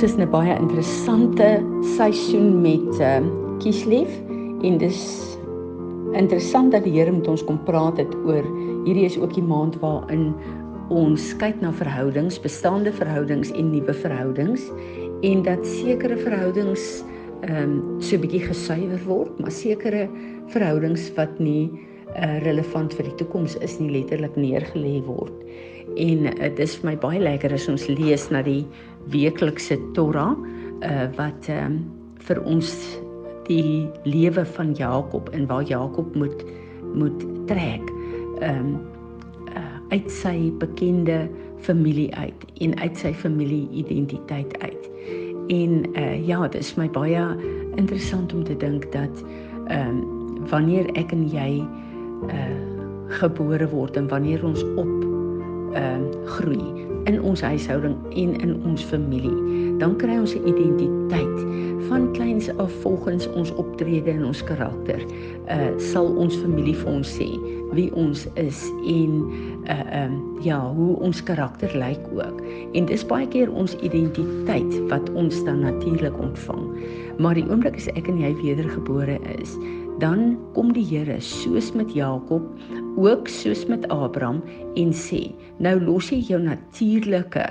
ons is 'n baie interessante seisoen met uh, Kieslief en dis interessant dat die Here met ons kom praat het oor hierdie is ook die maand waarin ons kyk na verhoudings, bestaande verhoudings en nuwe verhoudings en dat sekere verhoudings ehm um, so 'n bietjie gesuiwer word, maar sekere verhoudings wat nie uh, relevant vir die toekoms is nie letterlik neergelê word. En uh, dit is vir my baie lekker as ons lees na die weeklikse Torah uh, wat um, vir ons die lewe van Jakob en waar Jakob moet moet trek ehm um, uh, uit sy bekende familie uit en uit sy familie identiteit uit. En uh ja, dit is my baie interessant om te dink dat ehm um, wanneer ek en jy uh gebore word en wanneer ons op ehm uh, groei in ons huishouding en in ons familie, dan kry ons 'n identiteit van kleins af volgens ons optrede en ons karakter. Uh sal ons familie vir ons sê wie ons is en uh ehm um, ja, hoe ons karakter lyk ook. En dis baie keer ons identiteit wat ons dan natuurlik ontvang. Maar die oomblik as ek en jy wedergebore is, dan kom die Here soos met Jakob, ook soos met Abraham en sê: "Nou los jy jou natuurlike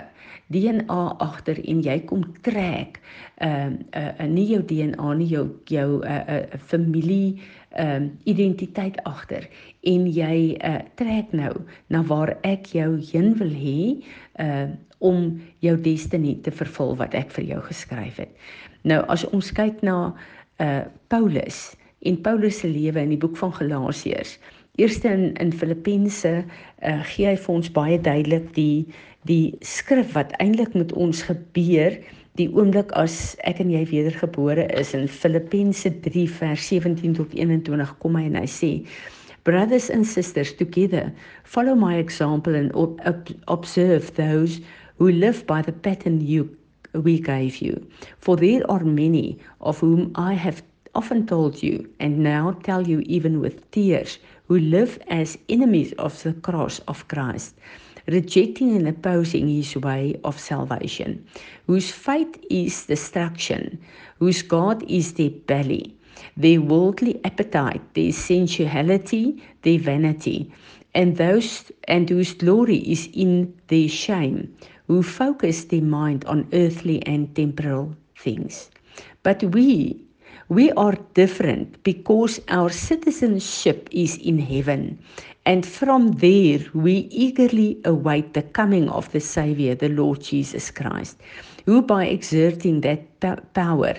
DNA agter en jy kom trek ehm uh, uh, nie jou DNA nie jou jou 'n uh, uh, familie ehm uh, identiteit agter en jy uh, trek nou na waar ek jou heen wil hê uh, om jou destiny te vervul wat ek vir jou geskryf het. Nou as ons kyk na uh Paulus en Paulus se lewe in die boek van Galasiërs. Eerste in in Filippense uh, gee hy vir ons baie duidelik die die skrif wat eintlik met ons gebeur die oomblik as ek en jy wedergebore is in Filippense 3 vers 17 tot 21 kom hy en hy sê brothers and sisters together follow my example and observe those who live by the pattern you we gave you for there are many of whom I have often told you and now tell you even with tears who live as enemies of the cross of Christ rejecting and opposing his way of salvation, whose fate is destruction, whose God is their belly, their worldly appetite, their sensuality, their vanity, and those and whose glory is in their shame, who focus their mind on earthly and temporal things. But we we are different because our citizenship is in heaven And from there, we eagerly await the coming of the Savior, the Lord Jesus Christ, who, by exerting that power,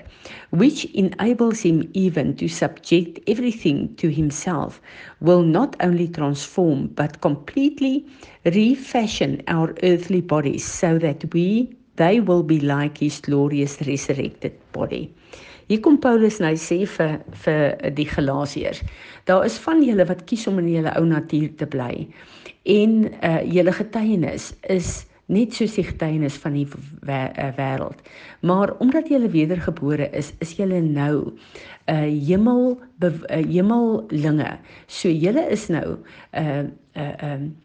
which enables him even to subject everything to himself, will not only transform but completely refashion our earthly bodies so that we they will be like his glorious resurrected body. Hier kom Paulus nou sê vir vir die Galasiërs. Daar is van julle wat kies om in julle ou natuur te bly. En uh julle getuienis is net soos die getuienis van die uh, wêreld. Maar omdat julle wedergebore is, is julle nou 'n uh, hemel uh, hemellinge. So julle is nou 'n uh, 'n uh, 'n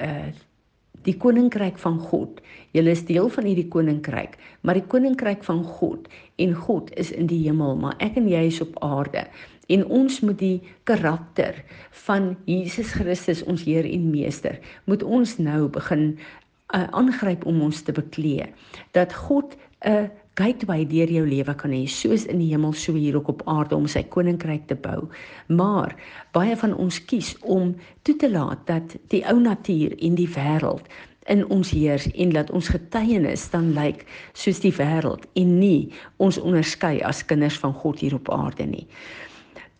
uh, uh, die koninkryk van God. Julle is deel van hierdie koninkryk, maar die koninkryk van God en God is in die hemel, maar ek en jy is op aarde. En ons moet die karakter van Jesus Christus ons Heer en Meester, moet ons nou begin uh, aangryp om ons te beklee. Dat God 'n uh, gateway deur jou lewe kan hê, soos in die hemel, so hier ook op aarde om sy koninkryk te bou. Maar baie van ons kies om toe te laat dat die ou natuur en die wêreld in ons heers en laat ons getuienis dan lyk soos die wêreld en nie ons onderskei as kinders van God hier op aarde nie.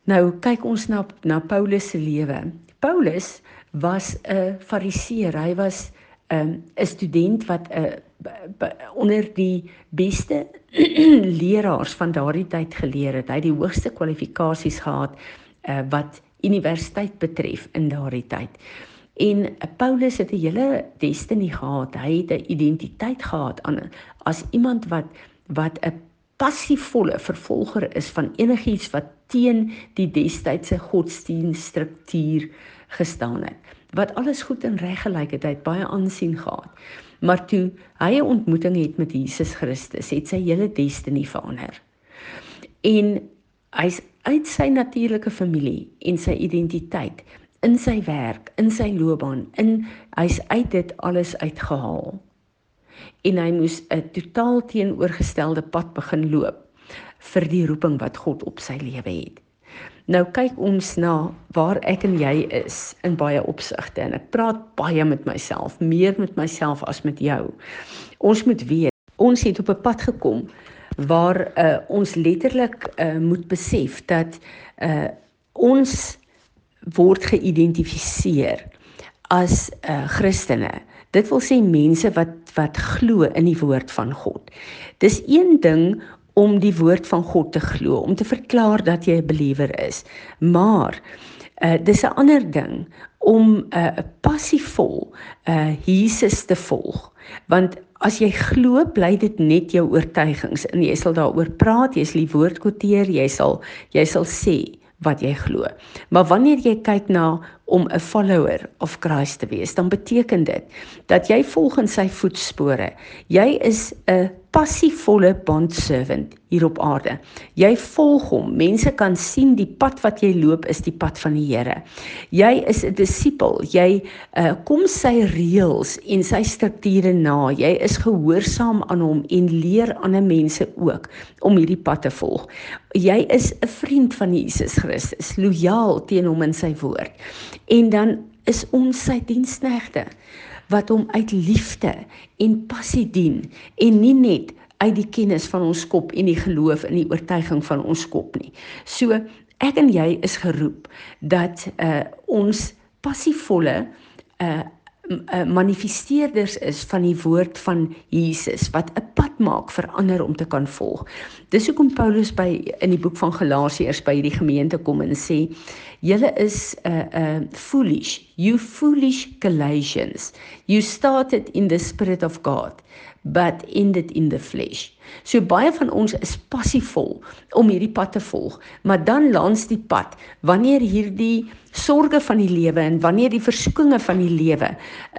Nou kyk ons na na Paulus se lewe. Paulus was 'n fariseer. Hy was 'n um, 'n student wat 'n onder die beste leraars van daardie tyd geleer het. Hy het die hoogste kwalifikasies gehad uh, wat universiteit betref in daardie tyd. En Paulus het 'n hele destiny gehad. Hy het 'n identiteit gehad aan as iemand wat wat 'n passievolle vervolger is van enigiets wat teen die destydse godsdienststruktuur gestaan het. Wat alles goed en reg gelyk het, hy het baie aansien gehad. Maar toe hy 'n ontmoeting het met Jesus Christus, het sy hele destiny verander. En hy's uit sy natuurlike familie en sy identiteit in sy werk, in sy loopbaan, in hy's uit dit alles uitgehaal. En hy moes 'n totaal teenoorgestelde pad begin loop vir die roeping wat God op sy lewe het. Nou kyk ons na waar ek en jy is in baie opsigte en ek praat baie met myself, meer met myself as met jou. Ons moet weet, ons het op 'n pad gekom waar uh, ons letterlik uh, moet besef dat uh, ons word geïdentifiseer as uh, Christene. Dit wil sê mense wat wat glo in die woord van God. Dis een ding om die woord van God te glo, om te verklaar dat jy 'n beliewer is. Maar uh dis 'n ander ding om 'n uh, passievol uh Jesus te volg. Want as jy glo, bly dit net jou oortuigings en jy sal daaroor praat, jy sal die woord quoteer, jy sal jy sal sê wat jy glo. Maar wanneer jy kyk na om 'n follower of Christ te wees, dan beteken dit dat jy volg in sy voetspore. Jy is 'n passievolle bond servant hier op aarde. Jy volg hom. Mense kan sien die pad wat jy loop is die pad van die Here. Jy is 'n disipel. Jy uh, kom sy reëls en sy strukture na. Jy is gehoorsaam aan hom en leer ander mense ook om hierdie pad te volg. Jy is 'n vriend van Jesus Christus, lojaal teen hom en sy woord. En dan is ons sy diensknegte wat hom uit liefde en passie dien en nie net uit die kennis van ons kop en die geloof in die oortuiging van ons kop nie. So ek en jy is geroep dat uh ons passievolle uh, manifesteerders is van die woord van Jesus wat 'n pad maak vir ander om te kan volg. Dis hoekom Paulus by in die boek van Galasiërs by hierdie gemeente kom en sê julle is 'n uh, 'n uh, foolish, you foolish Galatians. You started in the spirit of God but ended in the flesh. So baie van ons is passievol om hierdie pad te volg, maar dan langs die pad, wanneer hierdie sorges van die lewe en wanneer die versoekinge van die lewe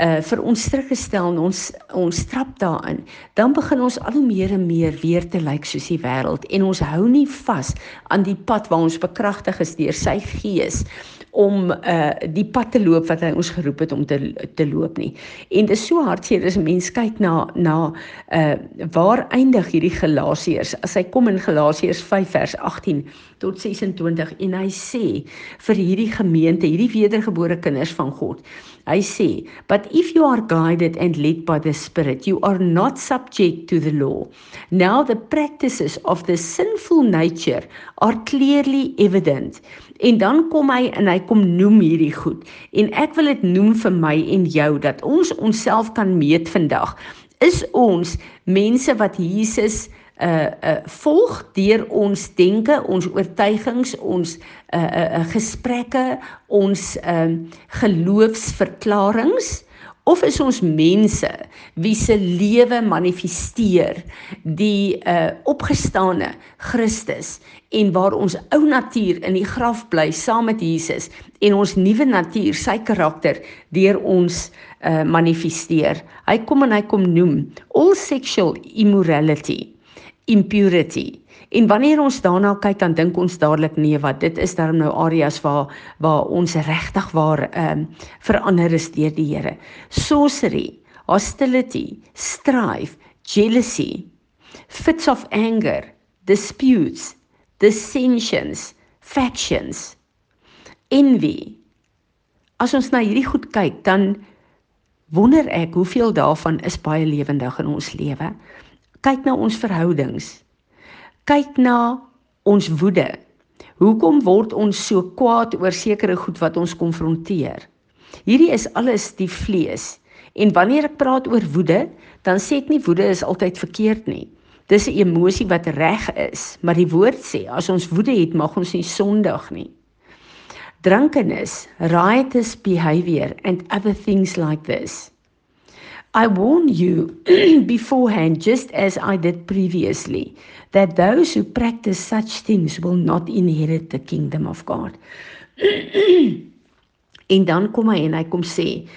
uh vir ons teruggestel en ons ons trap daarin, dan begin ons al hoe meer en meer weer te lyk soos die wêreld en ons hou nie vas aan die pad waar ons bekragtig is deur sy gees om uh die pad te loop wat hy ons geroep het om te te loop nie. En dit is so hartseer as 'n mens kyk na na uh waar eindig hierdie Galasiërs? As hy kom in Galasiërs 5 vers 18 tot 26 en hy sê vir hierdie gemeente, hierdie wedergebore kinders van God. Hy sê, "But if you are guided and led by the Spirit, you are not subject to the law. Now the practices of the sinful nature are clearly evident." En dan kom hy en hy kom noem hierdie goed. En ek wil dit noem vir my en jou dat ons onsself kan meet vandag. Is ons mense wat Jesus uh uh volg deur ons denke, ons oortuigings, ons uh uh, uh gesprekke, ons uh geloofsverklaringe of is ons mense wie se lewe manifesteer die uh opgestane Christus en waar ons ou natuur in die graf bly saam met Jesus en ons nuwe natuur sy karakter deur ons uh manifesteer. Hy kom en hy kom noem all sexual immorality, impurity En wanneer ons daarna kyk dan dink ons dadelik nee wat dit is dan nou areas waar waar ons regtig waar ehm um, verander is deur die Here. Sorcery, hostility, strife, jealousy, fits of anger, disputes, dissensions, factions, envy. As ons na hierdie goed kyk, dan wonder ek hoeveel daarvan is baie lewendig in ons lewe. Kyk na ons verhoudings kyk na ons woede. Hoekom word ons so kwaad oor sekere goed wat ons konfronteer? Hierdie is alles die vlees. En wanneer ek praat oor woede, dan sê ek nie woede is altyd verkeerd nie. Dis 'n emosie wat reg is, maar die woord sê as ons woede het, mag ons nie sondig nie. Drankenis, riotous behavior and other things like this. I warn you beforehand, just as I did previously, that those who practice such things will not inherit the kingdom of God. en dan kom hy en hy kom sê,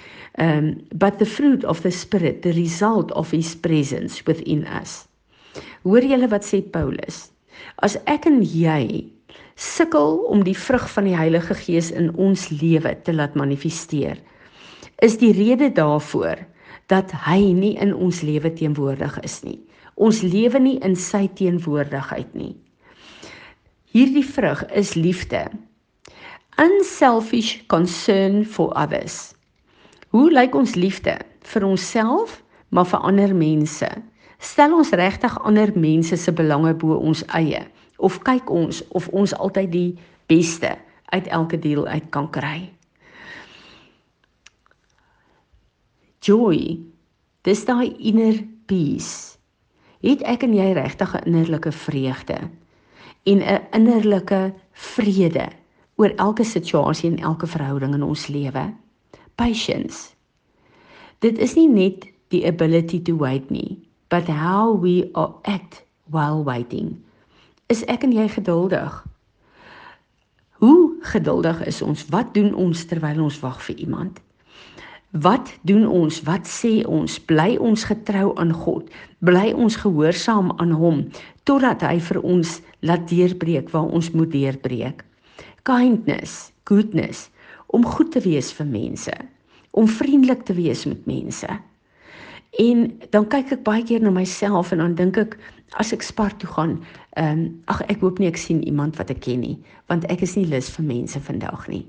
Um but the fruit of the spirit, the result of his presence within us. Hoor julle wat sê Paulus? As ek en jy sukkel om die vrug van die Heilige Gees in ons lewe te laat manifesteer, is die rede daarvoor dat hy nie in ons lewe teenwoordig is nie. Ons lewe nie in sy teenwoordigheid nie. Hierdie vrug is liefde. Unselfish concern for others. Hoe lyk ons liefde vir onsself, maar vir ander mense? Stel ons regtig ander mense se belange bo ons eie of kyk ons of ons altyd die beste uit elke deel uit kan kry? Joy. Dis daai inner peace. Het ek en jy regtig 'n innerlike vreugde en 'n innerlike vrede oor elke situasie en elke verhouding in ons lewe? Patience. Dit is nie net die ability to wait nie, but how we act while waiting. Is ek en jy geduldig? Hoe geduldig is ons? Wat doen ons terwyl ons wag vir iemand? Wat doen ons? Wat sê ons? Bly ons getrou aan God? Bly ons gehoorsaam aan hom totdat hy vir ons laat deurbreek waar ons moet deurbreek? Kindness, goodness, om goed te wees vir mense, om vriendelik te wees met mense. En dan kyk ek baie keer na myself en dan dink ek as ek spar toe gaan, ehm um, ag ek hoop nie ek sien iemand wat ek ken nie, want ek is nie lus vir mense vandag nie.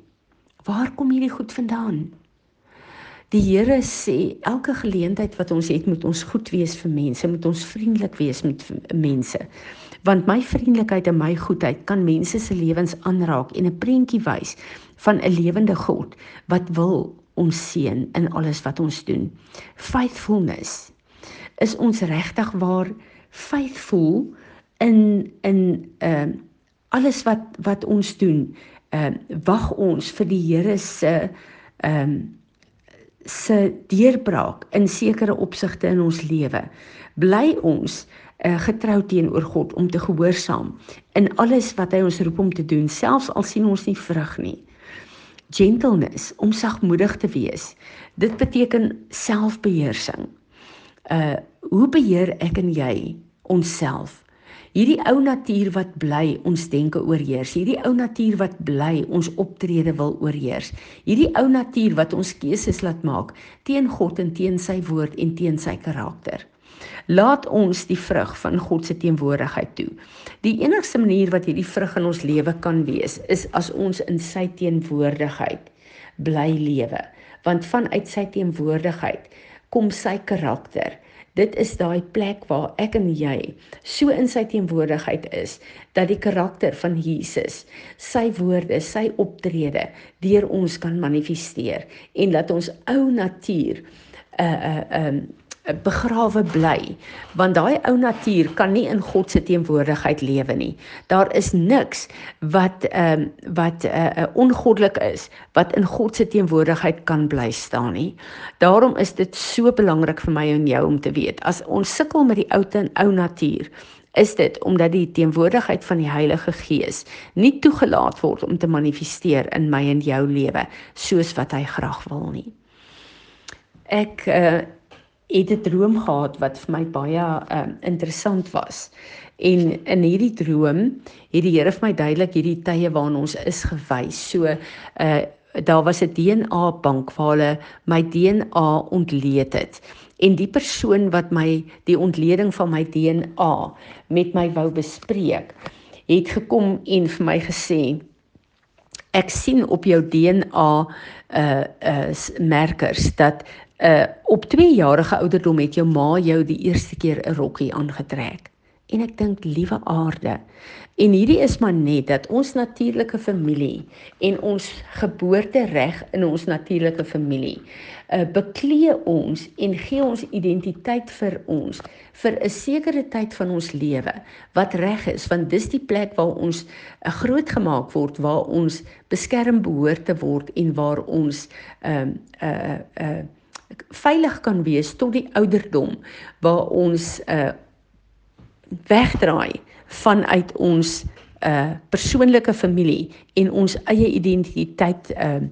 Waar kom hierdie goed vandaan? Die Here sê elke geleentheid wat ons het, moet ons goed wees vir mense, moet ons vriendelik wees met mense. Want my vriendelikheid en my goedheid kan mense se lewens aanraak en 'n prentjie wys van 'n lewende God wat wil ons seën in alles wat ons doen. Faithfulness is ons regtig waar faithful in in ehm uh, alles wat wat ons doen. Ehm uh, wag ons vir die Here se ehm um, se deurbraak in sekere opsigte in ons lewe. Bly ons uh, getrou teenoor God om te gehoorsaam in alles wat hy ons roep om te doen, selfs al sien ons nie vrug nie gentleness om sagmoedig te wees. Dit beteken selfbeheersing. Uh hoe beheer ek en jy onsself? Hierdie ou natuur wat bly ons denke oorheers, hierdie ou natuur wat bly ons optrede wil oorheers. Hierdie ou natuur wat ons keuses laat maak teen God en teen sy woord en teen sy karakter. Laat ons die vrug van God se teenwoordigheid toe. Die enigste manier wat hierdie vrug in ons lewe kan wees, is as ons in sy teenwoordigheid bly lewe. Want vanuit sy teenwoordigheid kom sy karakter. Dit is daai plek waar ek en jy so in sy teenwoordigheid is dat die karakter van Jesus, sy woorde, sy optrede deur ons kan manifesteer en dat ons ou natuur 'n uh, 'n uh, 'n um, begrawe bly want daai ou natuur kan nie in God se teenwoordigheid lewe nie. Daar is niks wat ehm um, wat 'n uh, uh, ongoddelik is wat in God se teenwoordigheid kan bly staan nie. Daarom is dit so belangrik vir my en jou om te weet as ons sukkel met die ou en ou natuur is dit omdat die teenwoordigheid van die Heilige Gees nie toegelaat word om te manifesteer in my en jou lewe soos wat hy graag wil nie. Ek uh, het 'n droom gehad wat vir my baie um, interessant was. En in hierdie droom het die Here vir my duidelik hierdie tye waarin ons is gewys. So uh daar was 'n DNA bank waar hulle my DNA ontleed het. En die persoon wat my die ontleding van my DNA met my wou bespreek, het gekom en vir my gesê ek sien op jou DNA uh uh merkers dat uh op 2 jarige ouderdom het jou ma jou die eerste keer 'n rokkie aangetrek. En ek dink liewe aarde. En hierdie is maar net dat ons natuurlike familie en ons geboortereg in ons natuurlike familie uh beklee ons en gee ons identiteit vir ons vir 'n sekere tyd van ons lewe wat reg is want dis die plek waar ons uh, groot gemaak word waar ons beskerm behoort te word en waar ons ehm uh, uh uh veilig kan wees tot die ouderdom waar ons uh wegdraai vanuit ons uh persoonlike familie en ons eie identiteit uh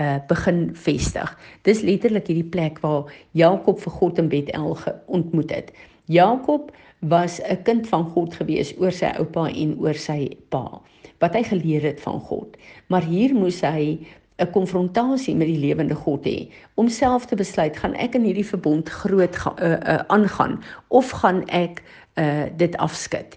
uh begin vestig. Dis letterlik hierdie plek waar Jakob vir God in Bethel ontmoet het. Jakob was 'n kind van God gewees oor sy oupa en oor sy pa wat hy geleer het van God. Maar hier moes hy 'n konfrontasie met die lewende God hê om self te besluit gaan ek in hierdie verbond groot gaan uh, uh, aangaan of gaan ek uh, dit afskud.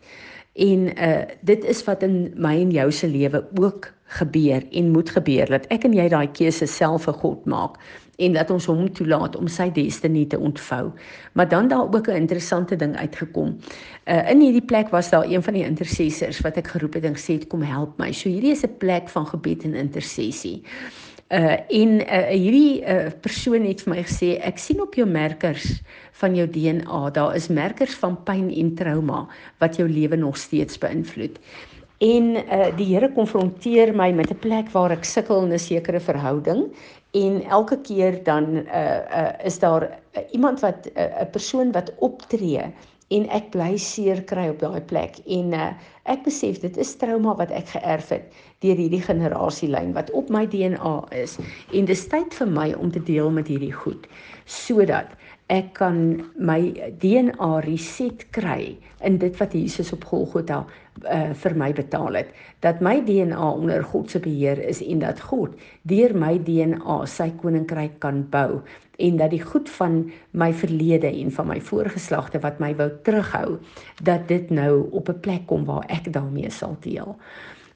En uh, dit is wat in my en jou se lewe ook gebeur en moet gebeur dat ek en jy daai keuse self vir God maak en dat ons hom toelaat om sy destiny te ontvou. Maar dan daar ook 'n interessante ding uitgekom. Uh in hierdie plek was daar een van die intercessors wat ek geroep het en gesê het kom help my. So hierdie is 'n plek van gebed en intersessie. Uh en uh, hierdie uh, persoon het vir my gesê ek sien op jou merkers van jou DNA, daar is merkers van pyn en trauma wat jou lewe nog steeds beïnvloed. En uh die Here konfronteer my met 'n plek waar ek sukkel in 'n sekere verhouding en elke keer dan uh uh is daar uh, iemand wat 'n uh, persoon wat optree en ek bly seer kry op daai plek en uh ek besef dit is trauma wat ek geërf het deur hierdie generasielyn wat op my DNA is en dis tyd vir my om te deel met hierdie goed sodat ek kan my DNA reset kry in dit wat Jesus op Golgotha uh, vir my betaal het dat my DNA onder God se beheer is en dat God deur my DNA sy koninkryk kan bou en dat die goed van my verlede en van my voorgeslagte wat my wou terughou dat dit nou op 'n plek kom waar ek daarmee sal deel.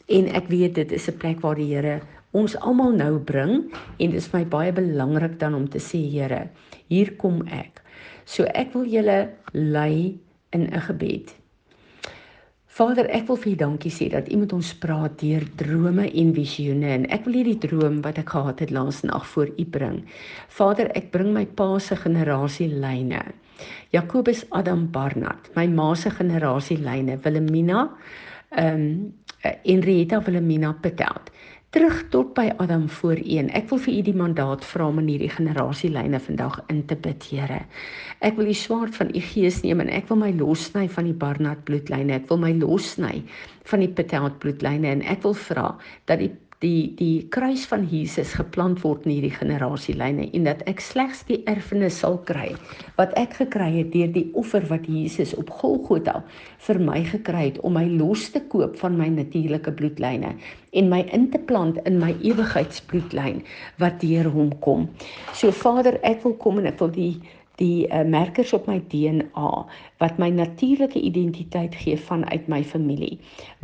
En ek weet dit is 'n plek waar die Here ons almal nou bring en dit is my baie belangrik dan om te sê Here, hier kom ek. So ek wil julle lei in 'n gebed. Vader, ek wil vir U dankie sê dat U met ons praat deur drome en visioene en ek wil hierdie droom wat ek gehad het laas nag voor U bring. Vader, ek bring my pa se generasie lyne. Jakobus Adam Barnard, my ma se generasie lyne, Wilhelmina, ehm um, Henrietta Wilhelmina Petout terug tot by Adam voor een. Ek wil vir u die mandaat vra om in hierdie generasielyne vandag in te bid, Here. Ek wil die swaard van u gees neem en ek wil my lossny van die Barnard bloedlyne. Ek wil my lossny van die Petout bloedlyne en ek wil vra dat die die die kruis van Jesus geplant word in hierdie generasielyne en dat ek slegs die erfenis sal kry wat ek gekry het deur die offer wat Jesus op Golgotha vir my gekry het om my los te koop van my natuurlike bloedlyne en my in te plant in my ewigheidsbloedlyn wat deur hom kom. So Vader, ek wil kom en ek wil die die uh, merkers op my DNA wat my natuurlike identiteit gee vanuit my familie.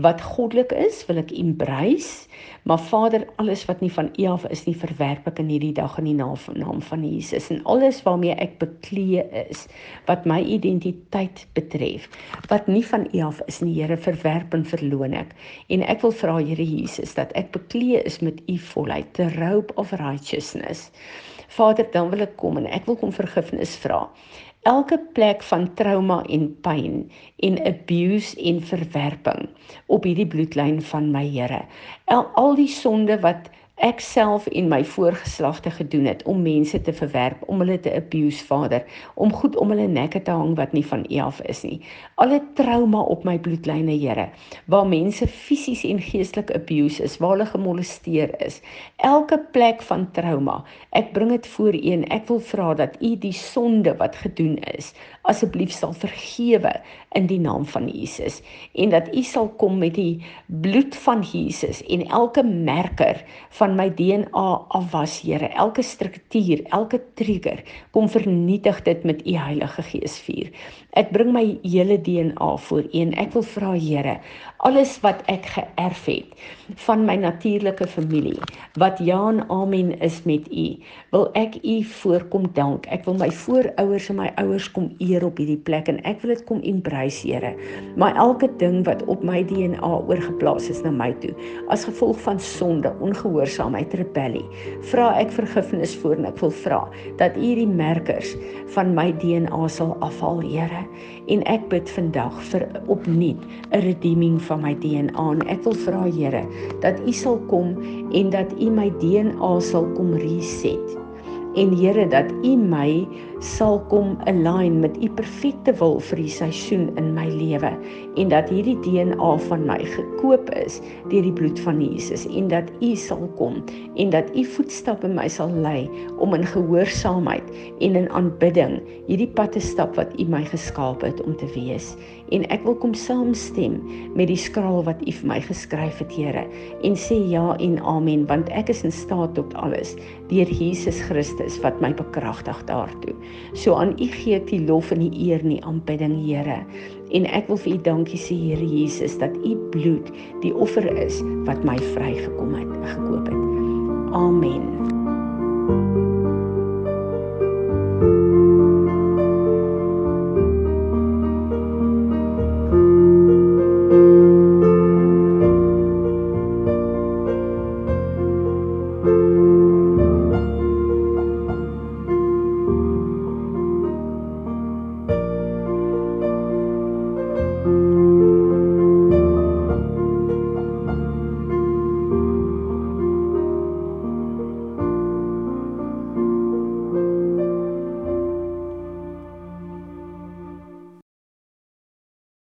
Wat goddelik is, wil ek embrace, maar Vader, alles wat nie van U af is nie, verwerp ek in hierdie dag in die naam van Jesus en alles waarmee ek beklee is wat my identiteit betref, wat nie van U af is nie, Here, verwerp en verloon ek. En ek wil vra Here Jesus dat ek beklee is met U volheid, the robe of righteousness. Vader, dan wil ek kom en ek wil kom vergifnis vra. Elke plek van trauma en pyn en abuse en verwerping op hierdie bloedlyn van my Here. Al, al die sonde wat ek self en my voorgeslagte gedoen het om mense te verwerp, om hulle te abuse, Vader, om goed om hulle nekke te hang wat nie van U af is nie. Alle trauma op my bloedlyne, Here, waar mense fisies en geestelik abuse is, waar hulle gemolesteer is. Elke plek van trauma, ek bring dit voor U en ek wil vra dat U die sonde wat gedoen is, asseblief sal vergewe in die naam van Jesus en dat U sal kom met die bloed van Jesus en elke merker van my DNA afwas Here. Elke struktuur elke trigger kom vernietig dit met U Heilige Gees vuur ek bring my hele DNA voor U en ek wil vra Here alles wat ek geërf het van my natuurlike familie wat ja en amen is met u wil ek u voorkom dank. Ek wil my voorouers en my ouers kom eer op hierdie plek en ek wil dit kom embrace Here. Maar elke ding wat op my DNA oorgeplaas is na my toe as gevolg van sonde ongehoorsaamheid rebellie vra ek vergifnis voor en ek wil vra dat u hierdie merkers van my DNA sal afhaal Here en ek bid vandag vir opnuut 'n redeeming van my DNA en ek wil vra Here dat U sal kom en dat U my DNA sal kom reset. En Here dat U my sal kom align met u perfekte wil vir die seisoen in my lewe en dat hierdie DNA van my gekoop is deur die bloed van Jesus en dat u sal kom en dat u voetstappe my sal lei om in gehoorsaamheid en in aanbidding hierdie pad te stap wat u my geskaap het om te wees en ek wil kom saamstem met die skraal wat u vir my geskryf het Here en sê ja en amen want ek is in staat tot alles deur Jesus Christus wat my bekragtig daartoe So aan U gee ek die lof en die eer en die aanbidding, Here. En ek wil vir U dankie sê, Here Jesus, dat U bloed die offer is wat my vrygekom het, gekoop het. Amen. thank you